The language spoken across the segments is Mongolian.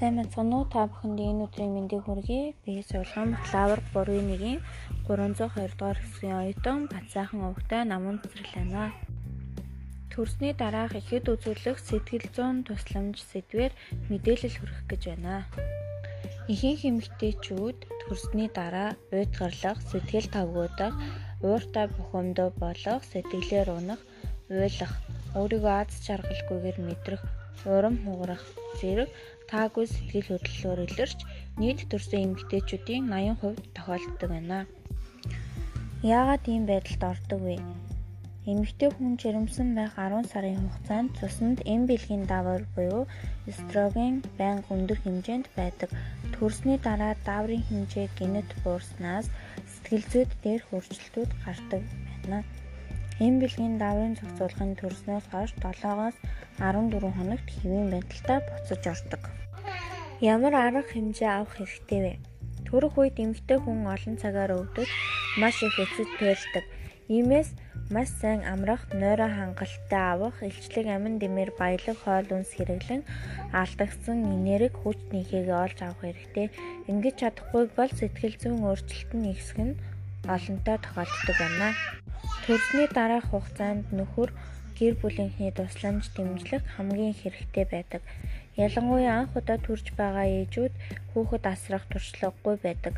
Сайн мэцхан уу та бүхэнд энэ өдрийн мэндийг хүргэе. Би Сулган бакалавр 3-1-ийн 302 дугаар хэсгийн оюутан Бацаахан өвгтэй намун цэцэрлэнэ. Төрсний дараах ихэд үзүүлэх сэтгэл зүйн тусламж сэдвээр мэдээлэл хүргэх гэж байна. Ихэнх эмэгтэйчүүд төрсний дараа уйдгарлах, сэтгэл тавгуудах, ууртай бухимдуу болох, сэтгэлээр унах, уйлах, өөрийгөө аз жаргалгүйгээр мэдрэх, урам хугарах зэрэг таагүй сэтгэл хөдлөлөөр илэрч нийт төрсэн эмэгтэйчүүдийн 80% тохиолддог байна. Яагаад ийм байдалд ордог вэ? Эмэгтэй хүн жирэмсэн байх 10 сарын хугацаанд цуснд эм бэлгийн давар буюу эстроген байнга өндөр хэмжээнд байдаг. Төрсний дараа даврын хэмжээ гинэт буурснаас сэтгэл зүйд дээрх өөрчлөлтүүд гардаг байна. Эм бэлгийн даврын зохицуулгын төрснөөс хойш 7-оос 14 хоногт хэвийн байдалтай буцаж ордог. Ямар арга хэмжээ авах хэрэгтэй вэ? Төрөх үед эмэгтэй хүн олон цагаар өвдөж маш их эцэд туйлдаг. Иймээс маш сайн амрах, нойроо хангалттай авах, илчлэг амин дэмээр баялаг хоол үнс хэрэглэн алдагдсан энерги хүч нийхээгээ олж авах хэрэгтэй. Ингэж чадахгүй бол сэтгэл зүйн өөрчлөлт нь ихсэх нь олонтой тохиолддог байна. Төрсний дараах хугацаанд нөхөр гэр бүлийнхний тусламж дэмжлэг хамгийн хэрэгтэй байдаг. Ялангуяа анх удаа төрж байгаа ээжүүд хүүхэд асрах туршлагагүй байдаг.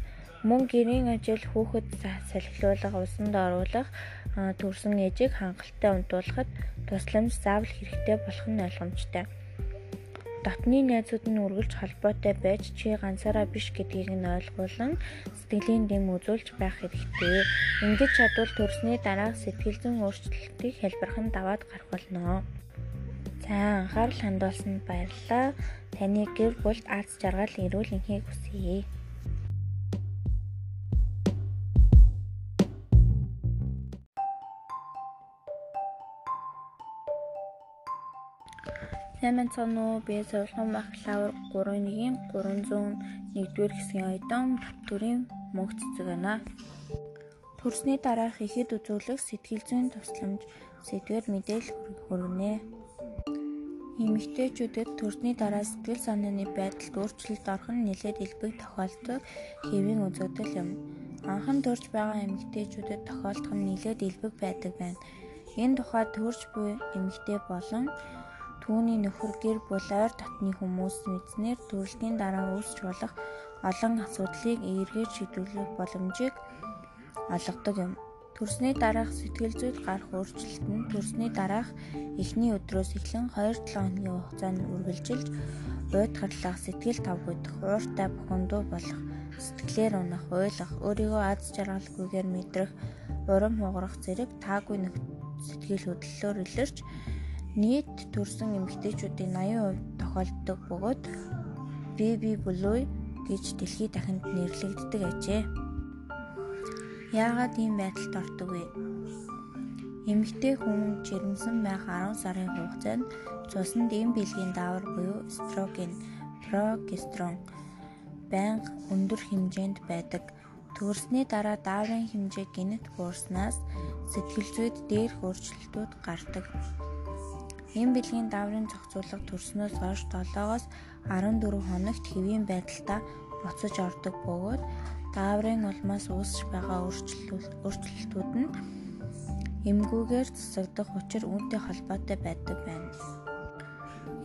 Мөн гэрийн ажил хүүхэд салхилуулах, усанд оруулах төрсэн ээжийг хангалттай унтуулахад тусламж заавал хэрэгтэй болох нь ойлгомжтой. Дотны найзууд нь үргэлж холбоотой байж чи ганцаараа биш гэдгийг нь ойлгуулан сэтгэлийн дэм үзүүлж байх хэрэгтэй. Ингэж чадвал төрсний дараах сэтгэл зүйн өөрчлөлтийг хэлбэрхэн даваад гарах болно. За анхаарал хандуулсанд баярлалаа. Таны гэр бүлд аз жаргал эрүүл энхийг хүсье. Сайн байна уу? Би Сувлган бакалавр 3-1-ийн 301-р хэсгийн оюутан Батүрийн мөнх цэцэг байна. Төрсний дараах ихэд үзүүлэх сэтгэл зүйн тусламж сэдвээр мэдээлэл хүргэнэ. Эмэгтэйчүүдэд төрсний дараа сэтгэл санааны байдалд өөрчлөлт орох нь нэлээд элбэг тохиолдог хэвийн үзэгдэл юм. Анхан төрж байгаа эмэгтэйчүүдэд тохиолдох нь нэлээд элбэг байдаг байна. Энэ тухай төрж буй эмэгтэй болон Түүний нөхөр гэр бүл ойр дотны хүмүүс мэдснээр төрөлтийн дараа үүсч болох олон асуудлыг эргээд шийдвэрлэх боломжийг олгодог юм. Төрсний дараах сэтгэл зүйд гарах өөрчлөлт нь төрсний дараах эхний өдрөөс эхлэн 2-7 хоногийн хугацаанд үргэлжилж уйдгарлах, сэтгэл тавгуудах, ууртай бухимдуу болох, сэтгэлээр унах, уйлах, өөрийгөө аз жаргалгүйгээр мэдрэх, урам хугарах зэрэг таагүй нэг сэтгэл хөдлөлөөр илэрч Нийт төрсэн эмэгтэйчүүдийн 80% тохиолддог бөгөөд Baby Blue гэж дэлхийд дахинд нэрлэгддэг ажээ. Яагаад ийм байдалд ордог вэ? Эмэгтэй хүн жирэмсэн байх 10 сарын хугацаанд цуснд эм бэлгийн даавар буюу эстроген, прогестерон байнга өндөр хэмжээнд байдаг. Төрсний дараа дааврын хэмжээ гинэт буурснаас сэтгэл зүйд дээрх өөрчлөлтүүд гардаг. Эм бэлгийн даврын зохицуулга төрснөөс хойш 7-оос 14 хоногт хэвийн байдалтай буцаж ордог бөгөөд даврын улмаас үүсэж байгаа өөрчлөлтүүд нь эмгүүгээр засагдах учир үүнтэй холбоотой байдаг байна.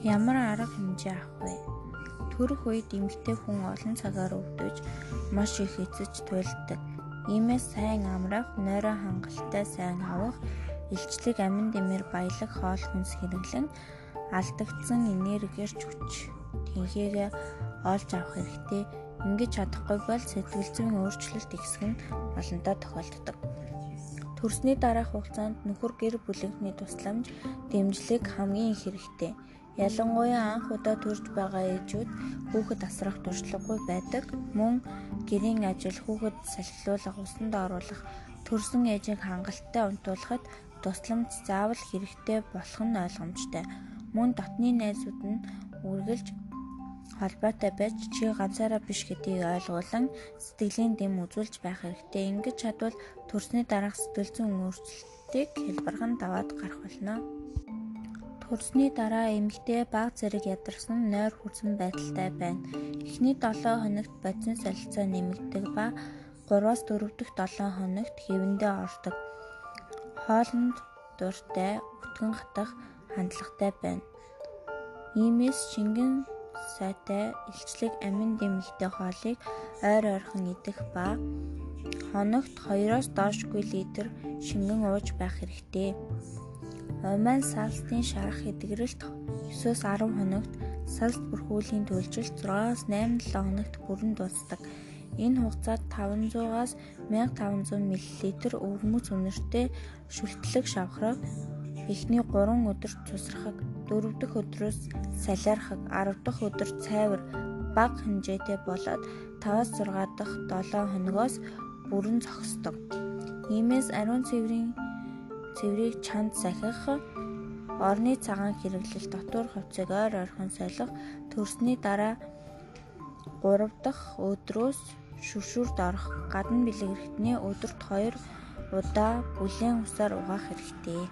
Ямар арга хэмжээ авах вэ? Төрөх үед эмэгтэй хүн олон цагаар өвдөж маш их эцэж туйлддаг. Иймээс сайн амрах, нойроо хангалттай сайн авах илчлэг амин дэмээр баялаг хоол хүнс хэрэглэн алдагдсан энергиэр хүч тэнхээгээ олж авах хэрэгтэй. Ингэж чадахгүй бол сэтгэл зүйн өөрчлөлт ихсэх нь олонтоо тохиолддог. Төрсний дараах хугацаанд нөхөр гэр бүлийнхний тусламж, дэмжлэг хамгийн их хэрэгтэй. Ялангуяа анх удаа төрж байгаа ээжүүд хүүхэд асрах туршлагагүй байдаг. Мөн гэрийн ажил, хүүхэд салхилуулах, усанд оруулах, төрсэн ээжийг хангалттай унтуулахад тусламж заавал хэрэгтэй болох нь ойлгомжтой. Мөн дотны найзууд нь үргэлж холбоотой байж чи ганцаараа биш гэдгийг ойлгуулан сэтгэлийн дэм үзүүлж байх хэрэгтэй. Ингэж чадвал төрсний дараах сэтгэл зүйн өөрчлөлтийг хэлбэрхэн даваад гарах болно. Төрсний дараа эмэгтэй баг зэрэг ядарсан нойр хүрсэн байдалтай байна. Эхний 7 хоногт бодис солилцоо нэмэгдэг ба 3-аас 4 дахь 7 хоногт хэвэндээ ордог. Хоолнд дуртай, өтгөн хатах хандлагатай байна. Иймээс шингэн сайтай илчлэг амин дэмэгтэй хоолыг ойр ойрхон идэх ба хоногт 2-оос доошгүй литр шингэн ууж байх хэрэгтэй. Умайн салстын шарах эдгэрэлт 9-10 хоногт салст бүрхүүлийн төлжилт 6-8 7 хоногт бүрэн дуусдаг. Энэ хугацаанд 500-аас 1500 мл өвөрмөц үнэртэй шүлтлэг шавхраг эхний 3 өдөр цусрахаг, 4 дахь өдрөөс салиархаг, 10 дахь өдөр цайвар бага хэмжээтэй болоод 5-6 дахь 7 хоногоос бүрэн зогсдог. Иймээс ариун цэврийн цэврийг чанд сахих орны цагаан хэрэглэл дотор хувцыг ойр ойрхон солих төрсний дараа 3 дахь өдрөөс шүршүрд орох гадна бэлэг хэрэгтний өдөрт 2 удаа бүлээн усаар угаах хэрэгтэй.